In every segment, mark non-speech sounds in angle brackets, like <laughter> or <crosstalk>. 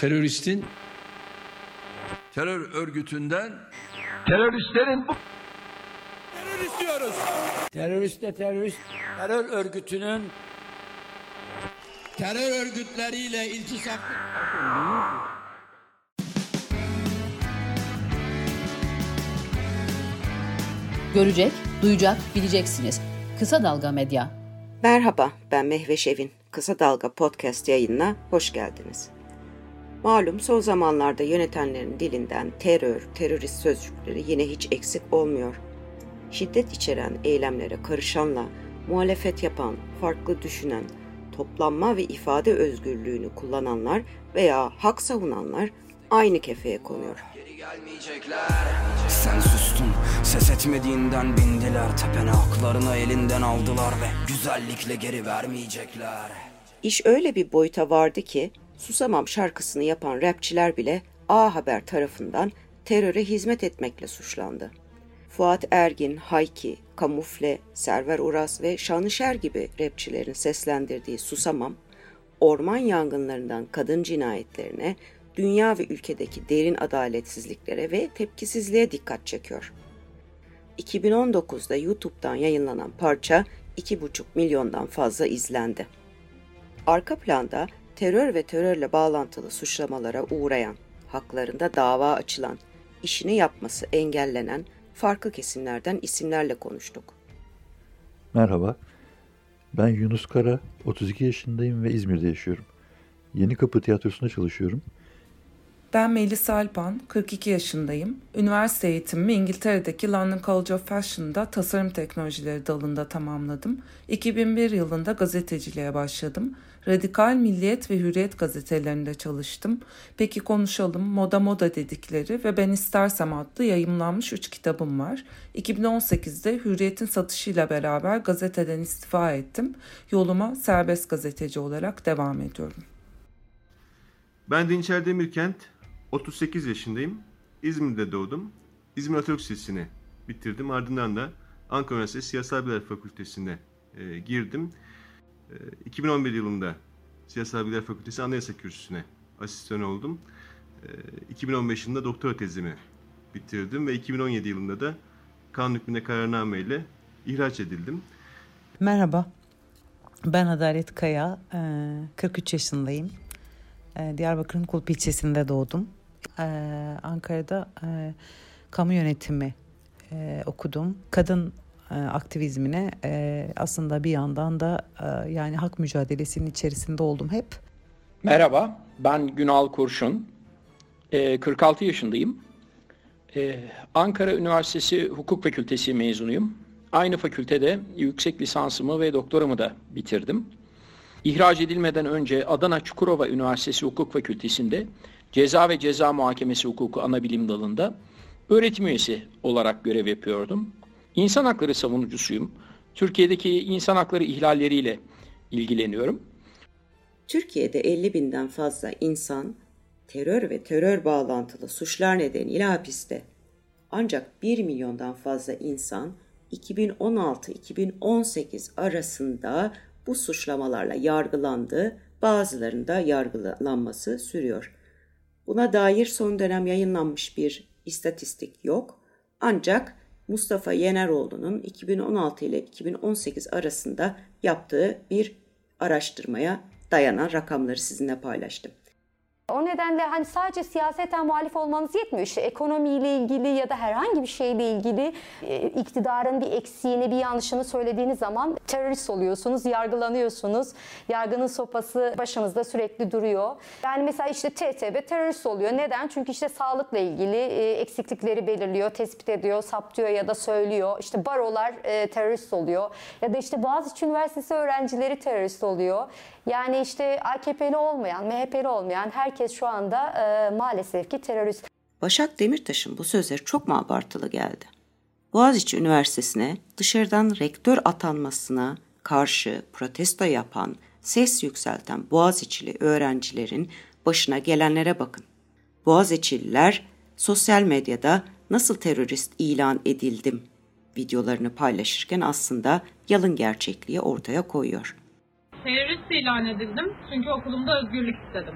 teröristin terör örgütünden teröristlerin bu terörist diyoruz. Teröriste terörist terör örgütünün terör örgütleriyle iltisaklı Görecek, duyacak, bileceksiniz. Kısa Dalga Medya. Merhaba, ben Mehveş Evin. Kısa Dalga Podcast yayınına hoş geldiniz. Malum son zamanlarda yönetenlerin dilinden terör, terörist sözcükleri yine hiç eksik olmuyor. Şiddet içeren eylemlere karışanla muhalefet yapan, farklı düşünen, toplanma ve ifade özgürlüğünü kullananlar veya hak savunanlar aynı kefeye konuyor. Sen sustun, ses etmediğinden bindiler Tepene haklarını elinden aldılar ve güzellikle geri vermeyecekler İş öyle bir boyuta vardı ki Susamam şarkısını yapan rapçiler bile A Haber tarafından teröre hizmet etmekle suçlandı. Fuat Ergin, Hayki, Kamufle, Server Uras ve Şanışer gibi rapçilerin seslendirdiği Susamam, orman yangınlarından kadın cinayetlerine, dünya ve ülkedeki derin adaletsizliklere ve tepkisizliğe dikkat çekiyor. 2019'da YouTube'dan yayınlanan parça 2,5 milyondan fazla izlendi. Arka planda terör ve terörle bağlantılı suçlamalara uğrayan, haklarında dava açılan, işini yapması engellenen farklı kesimlerden isimlerle konuştuk. Merhaba, ben Yunus Kara, 32 yaşındayım ve İzmir'de yaşıyorum. Yeni Kapı Tiyatrosu'nda çalışıyorum. Ben Melis Alpan, 42 yaşındayım. Üniversite eğitimimi İngiltere'deki London College of Fashion'da tasarım teknolojileri dalında tamamladım. 2001 yılında gazeteciliğe başladım. Radikal Milliyet ve Hürriyet gazetelerinde çalıştım. Peki konuşalım, moda moda dedikleri ve Ben İstersem adlı yayımlanmış 3 kitabım var. 2018'de Hürriyet'in satışıyla beraber gazeteden istifa ettim. Yoluma serbest gazeteci olarak devam ediyorum. Ben Dinçer Demirkent, 38 yaşındayım. İzmir'de doğdum. İzmir Atatürk Lisesi'ni bitirdim. Ardından da Ankara Üniversitesi Siyasal Bilgiler Fakültesi'ne e, girdim. E, 2011 yılında Siyasal Bilgiler Fakültesi Anayasa Kürsüsü'ne asistan oldum. E, 2015 yılında doktora tezimi bitirdim ve 2017 yılında da kanun hükmünde kararname ile ihraç edildim. Merhaba, ben Adalet Kaya, 43 yaşındayım. Diyarbakır'ın Kulp ilçesinde doğdum. Ankara'da kamu yönetimi okudum. Kadın aktivizmine aslında bir yandan da yani hak mücadelesinin içerisinde oldum hep. Merhaba, ben Günal Kurşun. 46 yaşındayım. Ankara Üniversitesi Hukuk Fakültesi mezunuyum. Aynı fakültede yüksek lisansımı ve doktoramı da bitirdim. İhraç edilmeden önce Adana Çukurova Üniversitesi Hukuk Fakültesi'nde Ceza ve Ceza Muhakemesi Hukuku Anabilim Dalı'nda öğretim üyesi olarak görev yapıyordum. İnsan hakları savunucusuyum. Türkiye'deki insan hakları ihlalleriyle ilgileniyorum. Türkiye'de 50 binden fazla insan terör ve terör bağlantılı suçlar nedeniyle hapiste. Ancak 1 milyondan fazla insan 2016-2018 arasında bu suçlamalarla yargılandı, bazılarında yargılanması sürüyor. Buna dair son dönem yayınlanmış bir istatistik yok. Ancak Mustafa Yeneroğlu'nun 2016 ile 2018 arasında yaptığı bir araştırmaya dayanan rakamları sizinle paylaştım. O nedenle hani sadece siyaseten muhalif olmanız yetmiyor. İşte ekonomiyle ilgili ya da herhangi bir şeyle ilgili e, iktidarın bir eksiğini, bir yanlışını söylediğiniz zaman terörist oluyorsunuz, yargılanıyorsunuz. Yargının sopası başınızda sürekli duruyor. Yani mesela işte TTB terörist oluyor. Neden? Çünkü işte sağlıkla ilgili e, eksiklikleri belirliyor, tespit ediyor, saptıyor ya da söylüyor. İşte barolar e, terörist oluyor. Ya da işte Boğaziçi Üniversitesi öğrencileri terörist oluyor. Yani işte AKP'li olmayan, MHP'li olmayan herkes şu anda e, maalesef ki terörist. Başak Demirtaş'ın bu sözleri çok mu abartılı geldi? Boğaziçi Üniversitesi'ne dışarıdan rektör atanmasına karşı protesto yapan, ses yükselten Boğaziçi'li öğrencilerin başına gelenlere bakın. Boğaziçi'liler sosyal medyada nasıl terörist ilan edildim videolarını paylaşırken aslında yalın gerçekliği ortaya koyuyor. Terörist ilan edildim çünkü okulumda özgürlük istedim.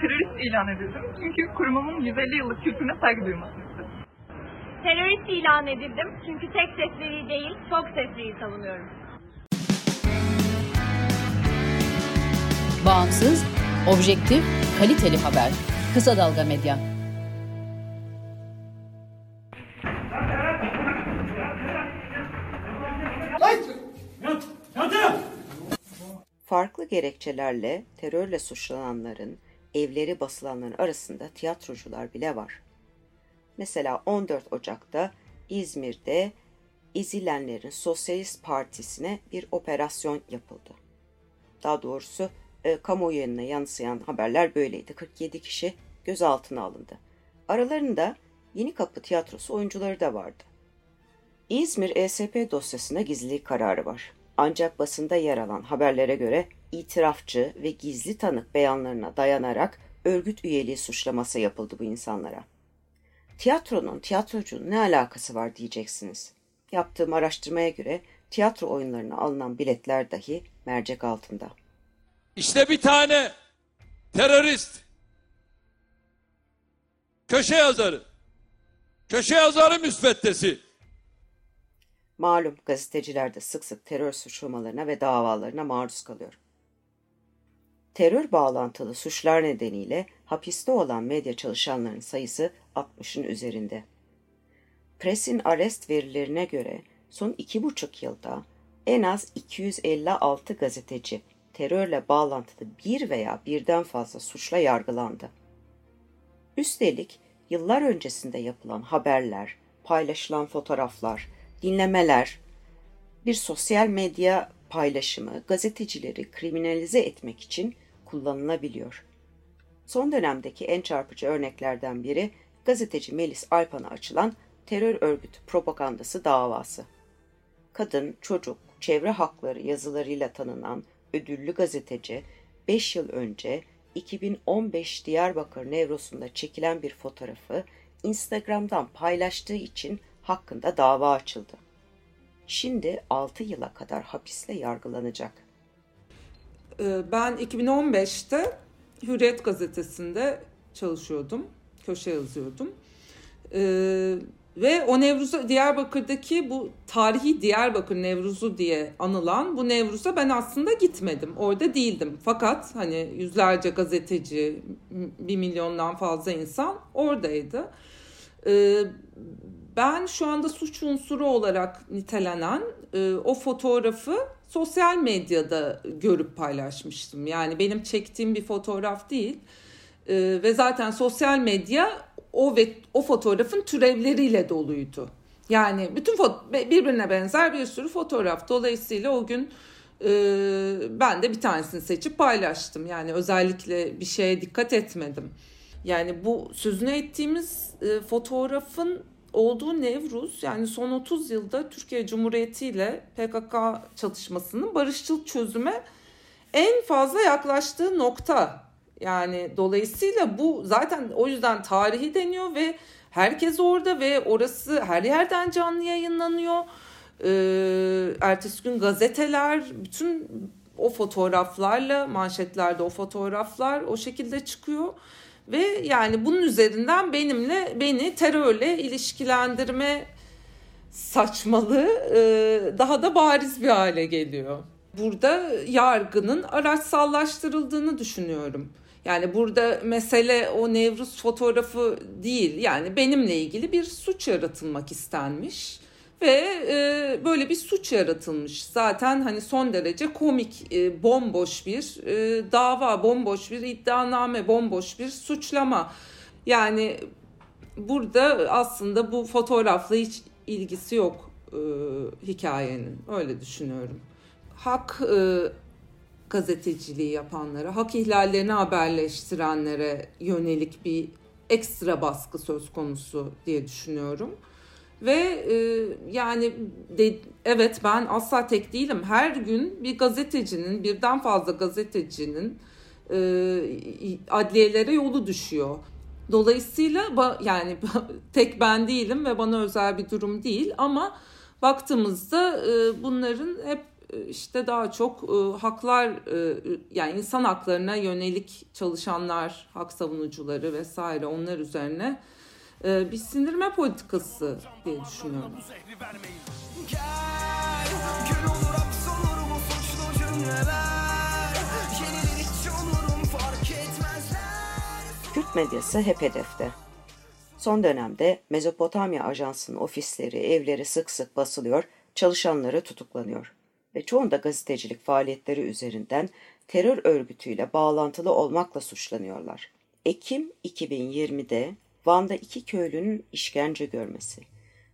terörist ilan edildim. Çünkü kurumumun 150 yıllık kültürüne saygı duymasını istedim. Terörist ilan edildim çünkü tek sesliliği değil, çok sesliliği savunuyorum. Bağımsız, objektif, kaliteli haber. Kısa Dalga Medya. Gerekçelerle terörle suçlananların, evleri basılanların arasında tiyatrocular bile var. Mesela 14 Ocak'ta İzmir'de ezilenlerin Sosyalist Partisi'ne bir operasyon yapıldı. Daha doğrusu e, kamuoyuna yansıyan haberler böyleydi. 47 kişi gözaltına alındı. Aralarında Yeni Kapı Tiyatrosu oyuncuları da vardı. İzmir ESP dosyasında gizlilik kararı var. Ancak basında yer alan haberlere göre itirafçı ve gizli tanık beyanlarına dayanarak örgüt üyeliği suçlaması yapıldı bu insanlara. Tiyatronun, tiyatrocunun ne alakası var diyeceksiniz. Yaptığım araştırmaya göre tiyatro oyunlarına alınan biletler dahi mercek altında. İşte bir tane terörist. Köşe yazarı. Köşe yazarı müsveddesi. Malum gazeteciler de sık sık terör suçlamalarına ve davalarına maruz kalıyor. Terör bağlantılı suçlar nedeniyle hapiste olan medya çalışanlarının sayısı 60'ın üzerinde. Presin arrest verilerine göre son iki buçuk yılda en az 256 gazeteci terörle bağlantılı bir veya birden fazla suçla yargılandı. Üstelik yıllar öncesinde yapılan haberler, paylaşılan fotoğraflar, dinlemeler, bir sosyal medya paylaşımı gazetecileri kriminalize etmek için kullanılabiliyor. Son dönemdeki en çarpıcı örneklerden biri gazeteci Melis Alpan'a açılan terör örgütü propagandası davası. Kadın, çocuk, çevre hakları yazılarıyla tanınan ödüllü gazeteci 5 yıl önce 2015 Diyarbakır Nevros'unda çekilen bir fotoğrafı Instagram'dan paylaştığı için hakkında dava açıldı. Şimdi 6 yıla kadar hapisle yargılanacak. Ben 2015'te Hürriyet gazetesinde çalışıyordum. Köşe yazıyordum. Ee, ve o Nevruz'a Diyarbakır'daki bu tarihi Diyarbakır Nevruzu diye anılan bu Nevruz'a ben aslında gitmedim. Orada değildim. Fakat hani yüzlerce gazeteci, bir milyondan fazla insan oradaydı. Ee, ben şu anda suç unsuru olarak nitelenen e, o fotoğrafı sosyal medyada görüp paylaşmıştım. Yani benim çektiğim bir fotoğraf değil. E, ve zaten sosyal medya o ve o fotoğrafın türevleriyle doluydu. Yani bütün birbirine benzer bir sürü fotoğraf. Dolayısıyla o gün e, ben de bir tanesini seçip paylaştım. Yani özellikle bir şeye dikkat etmedim. Yani bu sözünü ettiğimiz e, fotoğrafın olduğu Nevruz yani son 30 yılda Türkiye Cumhuriyeti ile PKK çatışmasının barışçıl çözüme en fazla yaklaştığı nokta. Yani dolayısıyla bu zaten o yüzden tarihi deniyor ve herkes orada ve orası her yerden canlı yayınlanıyor. Ee, ertesi gün gazeteler bütün o fotoğraflarla manşetlerde o fotoğraflar o şekilde çıkıyor. Ve yani bunun üzerinden benimle beni terörle ilişkilendirme saçmalığı e, daha da bariz bir hale geliyor. Burada yargının araçsallaştırıldığını düşünüyorum. Yani burada mesele o Nevruz fotoğrafı değil. Yani benimle ilgili bir suç yaratılmak istenmiş ve e, böyle bir suç yaratılmış. Zaten hani son derece komik, e, bomboş bir e, dava, bomboş bir iddianame, bomboş bir suçlama. Yani burada aslında bu fotoğrafla hiç ilgisi yok e, hikayenin. Öyle düşünüyorum. Hak e, gazeteciliği yapanlara, hak ihlallerini haberleştirenlere yönelik bir ekstra baskı söz konusu diye düşünüyorum. Ve e, yani de, evet ben asla tek değilim. Her gün bir gazetecinin, birden fazla gazetecinin e, adliyelere yolu düşüyor. Dolayısıyla yani tek ben değilim ve bana özel bir durum değil ama baktığımızda e, bunların hep e, işte daha çok e, haklar e, yani insan haklarına yönelik çalışanlar, hak savunucuları vesaire onlar üzerine e, bir sindirme politikası diye düşünüyorum. Kürt medyası hep hedefte. Son dönemde Mezopotamya Ajansı'nın ofisleri, evleri sık sık basılıyor, çalışanları tutuklanıyor ve çoğunda gazetecilik faaliyetleri üzerinden terör örgütüyle bağlantılı olmakla suçlanıyorlar. Ekim 2020'de Van'da iki köylünün işkence görmesi,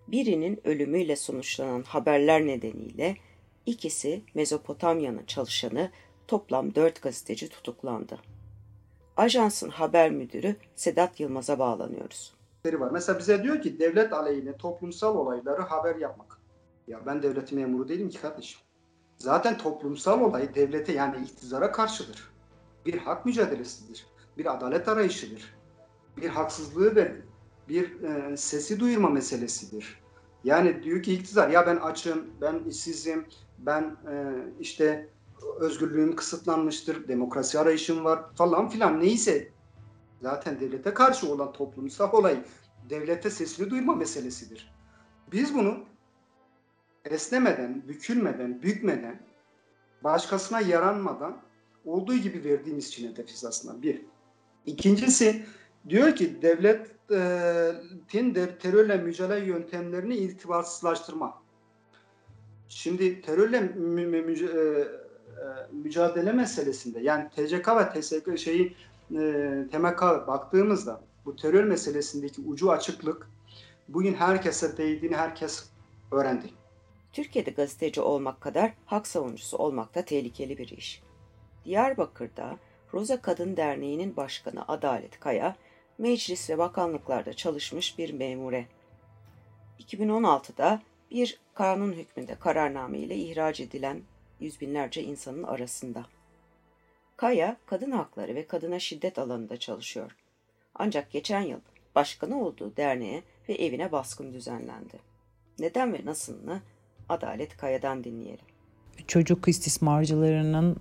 birinin ölümüyle sonuçlanan haberler nedeniyle ikisi Mezopotamya'nın çalışanı toplam dört gazeteci tutuklandı. Ajansın haber müdürü Sedat Yılmaz'a bağlanıyoruz. var. Mesela bize diyor ki devlet aleyhine toplumsal olayları haber yapmak. Ya ben devlet memuru değilim ki kardeşim. Zaten toplumsal olay devlete yani iktidara karşıdır. Bir hak mücadelesidir. Bir adalet arayışıdır. Bir haksızlığı ve bir e, sesi duyurma meselesidir. Yani diyor ki iktidar ya ben açım, ben işsizim, ben e, işte özgürlüğüm kısıtlanmıştır, demokrasi arayışım var falan filan neyse zaten devlete karşı olan toplumsal olay devlete sesini duyurma meselesidir. Biz bunu esnemeden, bükülmeden, bükmeden, başkasına yaranmadan olduğu gibi verdiğimiz için aslında bir. İkincisi diyor ki devletin terörle mücadele yöntemlerini irtibatsızlaştırma. Şimdi terörle mü, mü, mü, e, mücadele meselesinde yani TCK ve TSK şeyi e, TMK baktığımızda bu terör meselesindeki ucu açıklık bugün herkese değdiğini herkes öğrendi. Türkiye'de gazeteci olmak kadar hak savunucusu olmak da tehlikeli bir iş. Diyarbakır'da Roza Kadın Derneği'nin başkanı Adalet Kaya, meclis ve bakanlıklarda çalışmış bir memure. 2016'da bir kanun hükmünde kararname ile ihraç edilen yüz binlerce insanın arasında. Kaya, kadın hakları ve kadına şiddet alanında çalışıyor. Ancak geçen yıl başkanı olduğu derneğe ve evine baskın düzenlendi. Neden ve nasılını Adalet Kaya'dan dinleyelim. Çocuk istismarcılarının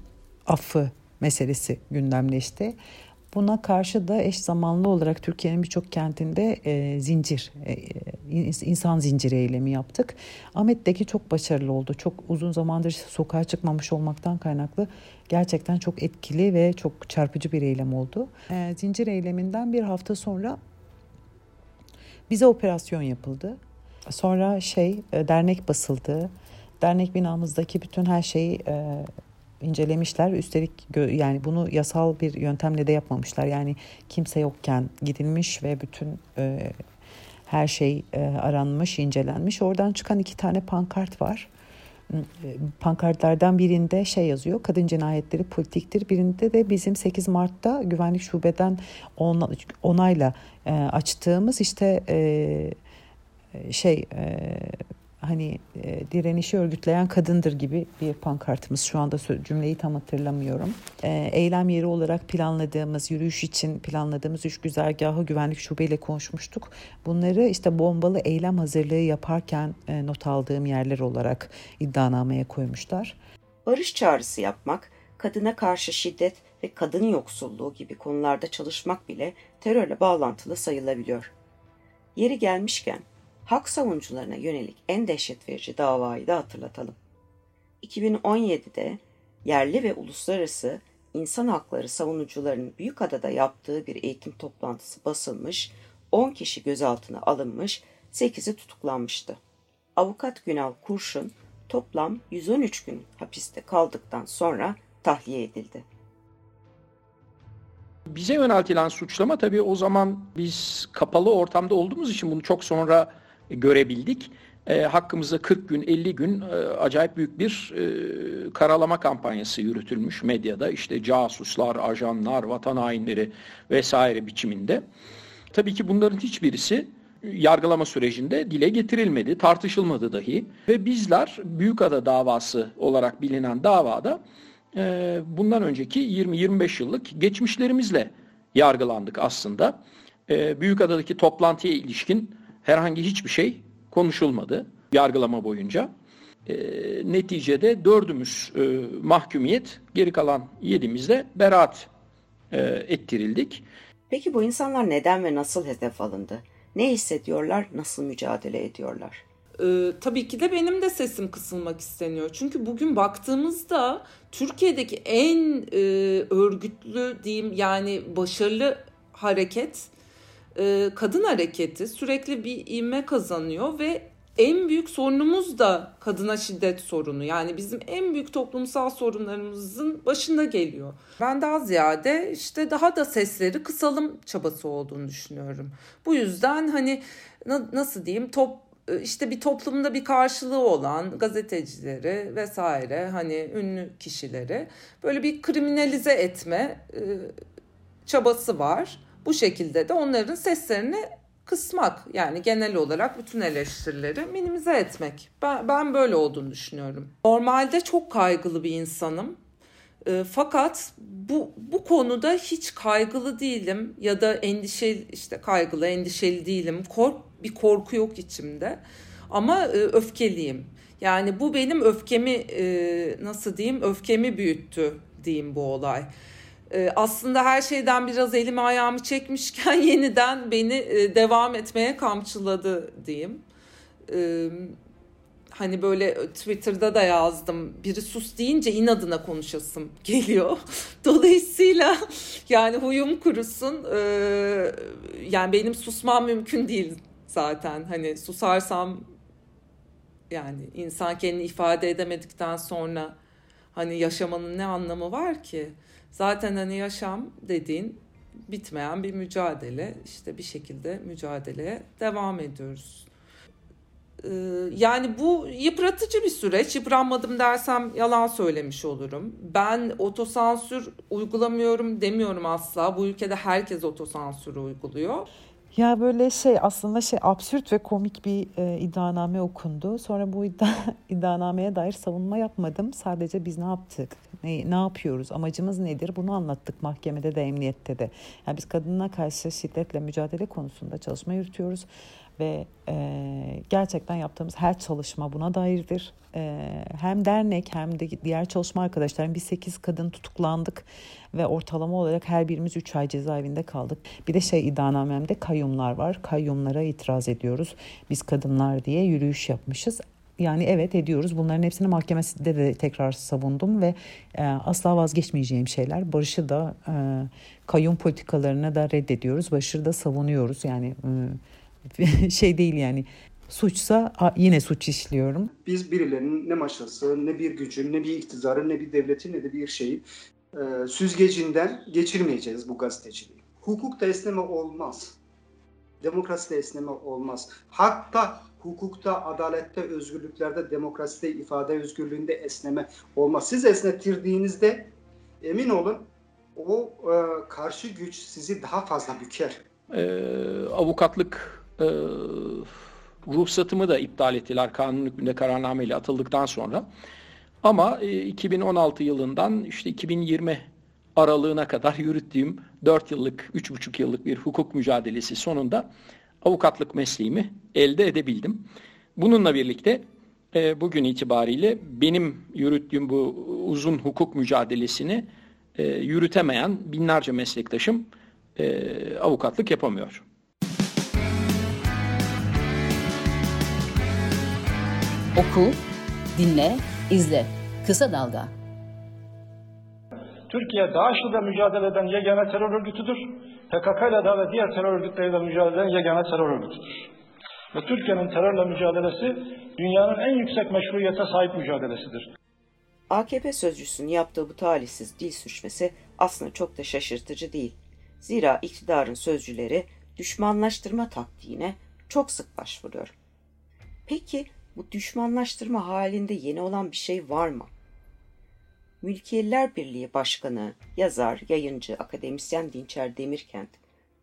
affı meselesi gündemleşti. Buna karşı da eş zamanlı olarak Türkiye'nin birçok kentinde e, zincir, e, insan zinciri eylemi yaptık. Ahmet'teki çok başarılı oldu. Çok uzun zamandır sokağa çıkmamış olmaktan kaynaklı gerçekten çok etkili ve çok çarpıcı bir eylem oldu. E, zincir eyleminden bir hafta sonra bize operasyon yapıldı. Sonra şey e, dernek basıldı. Dernek binamızdaki bütün her şeyi e, incelemişler. Üstelik yani bunu yasal bir yöntemle de yapmamışlar. Yani kimse yokken gidilmiş ve bütün e, her şey e, aranmış, incelenmiş. Oradan çıkan iki tane pankart var. E, pankartlardan birinde şey yazıyor. Kadın cinayetleri politiktir. Birinde de bizim 8 Mart'ta güvenlik şubeden onayla e, açtığımız işte e, şey e, hani e, direnişi örgütleyen kadındır gibi bir pankartımız. Şu anda cümleyi tam hatırlamıyorum. E, eylem yeri olarak planladığımız, yürüyüş için planladığımız üç güzergahı güvenlik şubeyle konuşmuştuk. Bunları işte bombalı eylem hazırlığı yaparken e, not aldığım yerler olarak iddianameye koymuşlar. Barış çağrısı yapmak, kadına karşı şiddet ve kadın yoksulluğu gibi konularda çalışmak bile terörle bağlantılı sayılabiliyor. Yeri gelmişken hak savunucularına yönelik en dehşet verici davayı da hatırlatalım. 2017'de yerli ve uluslararası insan hakları savunucularının Büyükada'da yaptığı bir eğitim toplantısı basılmış, 10 kişi gözaltına alınmış, 8'i tutuklanmıştı. Avukat Günal Kurşun toplam 113 gün hapiste kaldıktan sonra tahliye edildi. Bize yöneltilen suçlama tabii o zaman biz kapalı ortamda olduğumuz için bunu çok sonra görebildik. E, hakkımızda 40 gün, 50 gün e, acayip büyük bir e, karalama kampanyası yürütülmüş medyada. İşte casuslar, ajanlar, vatan hainleri vesaire biçiminde. Tabii ki bunların hiçbirisi yargılama sürecinde dile getirilmedi, tartışılmadı dahi. Ve bizler Büyükada davası olarak bilinen davada e, bundan önceki 20-25 yıllık geçmişlerimizle yargılandık aslında. E, Büyükada'daki toplantıya ilişkin herhangi hiçbir şey konuşulmadı yargılama boyunca. E, neticede dördümüz e, mahkumiyet, geri kalan yedimizde beraat e, ettirildik. Peki bu insanlar neden ve nasıl hedef alındı? Ne hissediyorlar, nasıl mücadele ediyorlar? Ee, tabii ki de benim de sesim kısılmak isteniyor. Çünkü bugün baktığımızda Türkiye'deki en e, örgütlü diyeyim yani başarılı hareket e, kadın hareketi sürekli bir ivme kazanıyor ve en büyük sorunumuz da kadına şiddet sorunu. Yani bizim en büyük toplumsal sorunlarımızın başında geliyor. Ben daha ziyade işte daha da sesleri kısalım çabası olduğunu düşünüyorum. Bu yüzden hani nasıl diyeyim top işte bir toplumda bir karşılığı olan gazetecileri vesaire hani ünlü kişileri böyle bir kriminalize etme e, çabası var. Bu şekilde de onların seslerini kısmak yani genel olarak bütün eleştirileri minimize etmek. Ben, ben böyle olduğunu düşünüyorum. Normalde çok kaygılı bir insanım. E, fakat bu bu konuda hiç kaygılı değilim ya da endişeli işte kaygılı endişeli değilim. Kork bir korku yok içimde. Ama e, öfkeliyim. Yani bu benim öfkemi e, nasıl diyeyim öfkemi büyüttü diyeyim bu olay. E, aslında her şeyden biraz elimi ayağımı çekmişken <laughs> yeniden beni e, devam etmeye kamçıladı diyeyim. E, hani böyle Twitter'da da yazdım. Biri sus deyince inadına konuşasım <laughs> geliyor. Dolayısıyla <laughs> yani huyum kurusun. E, yani benim susmam mümkün değil zaten. Hani susarsam yani insan kendini ifade edemedikten sonra hani yaşamanın ne anlamı var ki? Zaten hani yaşam dediğin bitmeyen bir mücadele. İşte bir şekilde mücadeleye devam ediyoruz. Ee, yani bu yıpratıcı bir süreç. Yıpranmadım dersem yalan söylemiş olurum. Ben otosansür uygulamıyorum demiyorum asla. Bu ülkede herkes otosansürü uyguluyor. Ya böyle şey aslında şey absürt ve komik bir e, iddianame okundu. Sonra bu iddia, <laughs> iddianameye dair savunma yapmadım. Sadece biz ne yaptık, ne, ne yapıyoruz, amacımız nedir bunu anlattık mahkemede de emniyette de. Yani biz kadına karşı şiddetle mücadele konusunda çalışma yürütüyoruz ve e, gerçekten yaptığımız her çalışma buna dairdir. E, hem dernek hem de diğer çalışma arkadaşlarım biz 8 kadın tutuklandık ve ortalama olarak her birimiz 3 ay cezaevinde kaldık. Bir de şey iddianamemde kayyumlar var. Kayyumlara itiraz ediyoruz. Biz kadınlar diye yürüyüş yapmışız. Yani evet ediyoruz. Bunların hepsini mahkemesinde de tekrar savundum ve e, asla vazgeçmeyeceğim şeyler. Barış'ı da e, kayyum politikalarını da reddediyoruz. Barış'ı da savunuyoruz. Yani e, <laughs> şey değil yani suçsa yine suç işliyorum. Biz birilerinin ne maşası, ne bir gücün, ne bir iktidarın, ne bir devletin, ne de bir şeyi e, süzgecinden geçirmeyeceğiz bu gazeteciliği. Hukukta esneme olmaz. Demokraside esneme olmaz. Hatta hukukta, adalette, özgürlüklerde, demokraside, ifade özgürlüğünde esneme olmaz. Siz esnetirdiğinizde emin olun o e, karşı güç sizi daha fazla büker. Ee, avukatlık e, ruhsatımı da iptal ettiler kanun hükmünde kararnameyle atıldıktan sonra. Ama 2016 e, yılından işte 2020 aralığına kadar yürüttüğüm 4 yıllık, 3,5 yıllık bir hukuk mücadelesi sonunda avukatlık mesleğimi elde edebildim. Bununla birlikte e, bugün itibariyle benim yürüttüğüm bu uzun hukuk mücadelesini e, yürütemeyen binlerce meslektaşım avukatlık yapamıyor. Oku, dinle, izle. Kısa Dalga. Türkiye DAEŞ'le mücadele eden yegane terör örgütüdür. PKK ile de ve diğer terör örgütleriyle mücadele eden yegane terör örgütüdür. Ve Türkiye'nin terörle mücadelesi dünyanın en yüksek meşruiyete sahip mücadelesidir. AKP sözcüsünün yaptığı bu talihsiz dil suçması aslında çok da şaşırtıcı değil. Zira iktidarın sözcüleri düşmanlaştırma taktiğine çok sık başvuruyor. Peki bu düşmanlaştırma halinde yeni olan bir şey var mı? Mülkiyeliler Birliği Başkanı, yazar, yayıncı, akademisyen Dinçer Demirkent,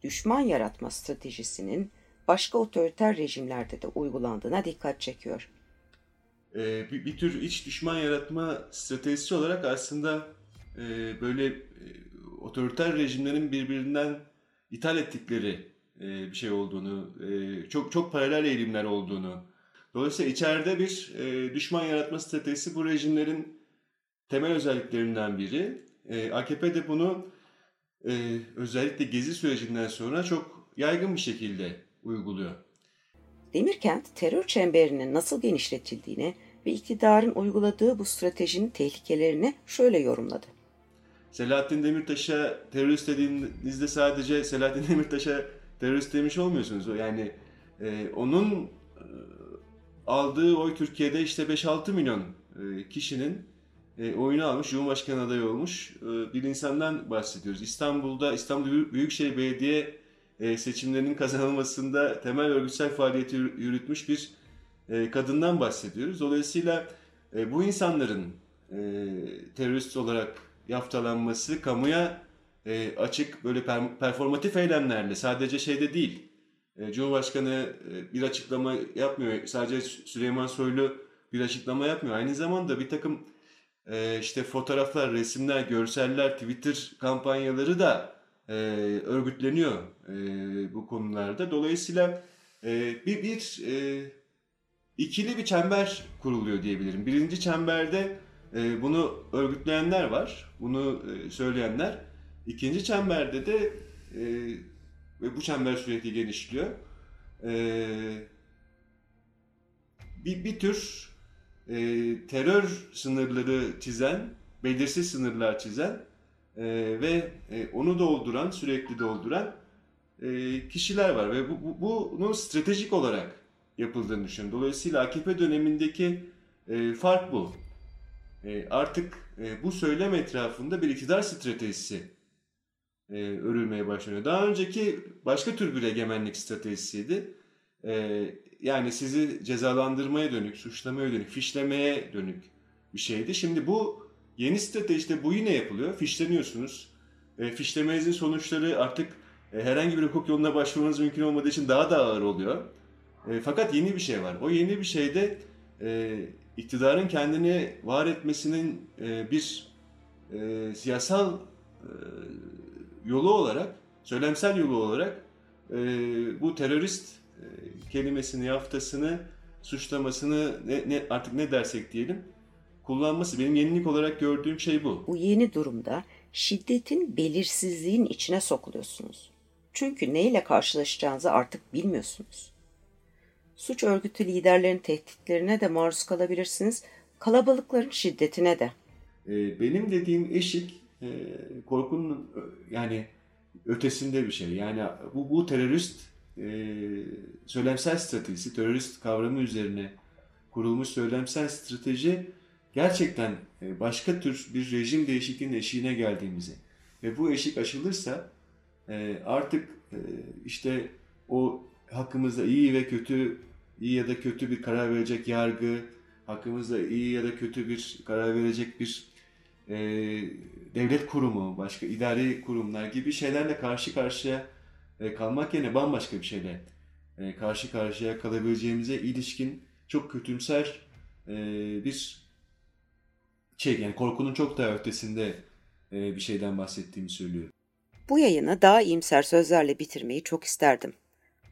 düşman yaratma stratejisinin başka otoriter rejimlerde de uygulandığına dikkat çekiyor. Ee, bir, bir tür iç düşman yaratma stratejisi olarak aslında e, böyle e, otoriter rejimlerin birbirinden ithal ettikleri e, bir şey olduğunu, e, çok çok paralel eğilimler olduğunu Dolayısıyla içeride bir e, düşman yaratma stratejisi bu rejimlerin temel özelliklerinden biri. E, AKP de bunu e, özellikle gezi sürecinden sonra çok yaygın bir şekilde uyguluyor. Demirkent terör çemberinin nasıl genişletildiğini ve iktidarın uyguladığı bu stratejinin tehlikelerini şöyle yorumladı. Selahattin Demirtaş'a terörist dediğinizde sadece Selahattin Demirtaş'a terörist demiş olmuyorsunuz. Yani e, onun aldığı oy Türkiye'de işte 5-6 milyon e, kişinin e, oyunu almış, Cumhurbaşkanı adayı olmuş e, bir insandan bahsediyoruz. İstanbul'da İstanbul Büyükşehir Belediye seçimlerinin kazanılmasında temel örgütsel faaliyeti yürütmüş bir kadından bahsediyoruz. Dolayısıyla bu insanların terörist olarak yaftalanması kamuya açık böyle per, performatif eylemlerle sadece şeyde değil. E, Cumhurbaşkanı e, bir açıklama yapmıyor. Sadece Süleyman Soylu bir açıklama yapmıyor. Aynı zamanda bir takım e, işte fotoğraflar, resimler, görseller, Twitter kampanyaları da örgütleniyor bu konularda. Dolayısıyla bir, bir ikili bir çember kuruluyor diyebilirim. Birinci çemberde bunu örgütleyenler var, bunu söyleyenler. İkinci çemberde de ve bu çember sürekli genişliyor. E, bir, bir tür e, terör sınırları çizen, belirsiz sınırlar çizen e, ve e, onu dolduran, sürekli dolduran e, kişiler var ve bu, bu, bunun stratejik olarak yapıldığını düşünüyorum. Dolayısıyla AKP dönemindeki e, fark bu. E, artık e, bu söylem etrafında bir iktidar stratejisi e, örülmeye başlanıyor. Daha önceki başka tür bir egemenlik stratejisiydi. E, yani sizi cezalandırmaya dönük, suçlamaya dönük, fişlemeye dönük bir şeydi. Şimdi bu yeni stratejide bu yine yapılıyor. Fişleniyorsunuz. E, fişlemenizin sonuçları artık e, herhangi bir hukuk yoluna başvurmanız mümkün olmadığı için daha da ağır oluyor. E, fakat yeni bir şey var. O yeni bir şeyde e, iktidarın kendini var etmesinin e, bir e, siyasal e, yolu olarak, söylemsel yolu olarak e, bu terörist e, kelimesini, yaftasını, suçlamasını ne, ne, artık ne dersek diyelim kullanması. Benim yenilik olarak gördüğüm şey bu. Bu yeni durumda şiddetin belirsizliğin içine sokuluyorsunuz. Çünkü neyle karşılaşacağınızı artık bilmiyorsunuz. Suç örgütü liderlerin tehditlerine de maruz kalabilirsiniz, kalabalıkların şiddetine de. E, benim dediğim eşik korkunun yani ötesinde bir şey. Yani bu, bu terörist e, söylemsel stratejisi, terörist kavramı üzerine kurulmuş söylemsel strateji gerçekten e, başka tür bir rejim değişikliğinin eşiğine geldiğimizi ve bu eşik aşılırsa e, artık e, işte o hakkımızda iyi ve kötü, iyi ya da kötü bir karar verecek yargı, hakkımızda iyi ya da kötü bir karar verecek bir e, devlet kurumu, başka idari kurumlar gibi şeylerle karşı karşıya e, kalmak yerine bambaşka bir şeyle e, karşı karşıya kalabileceğimize ilişkin çok kötümser e, bir şey yani korkunun çok daha ötesinde e, bir şeyden bahsettiğimi söylüyor. Bu yayını daha iyimser sözlerle bitirmeyi çok isterdim.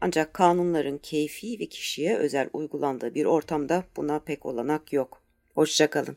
Ancak kanunların keyfi ve kişiye özel uygulandığı bir ortamda buna pek olanak yok. Hoşçakalın.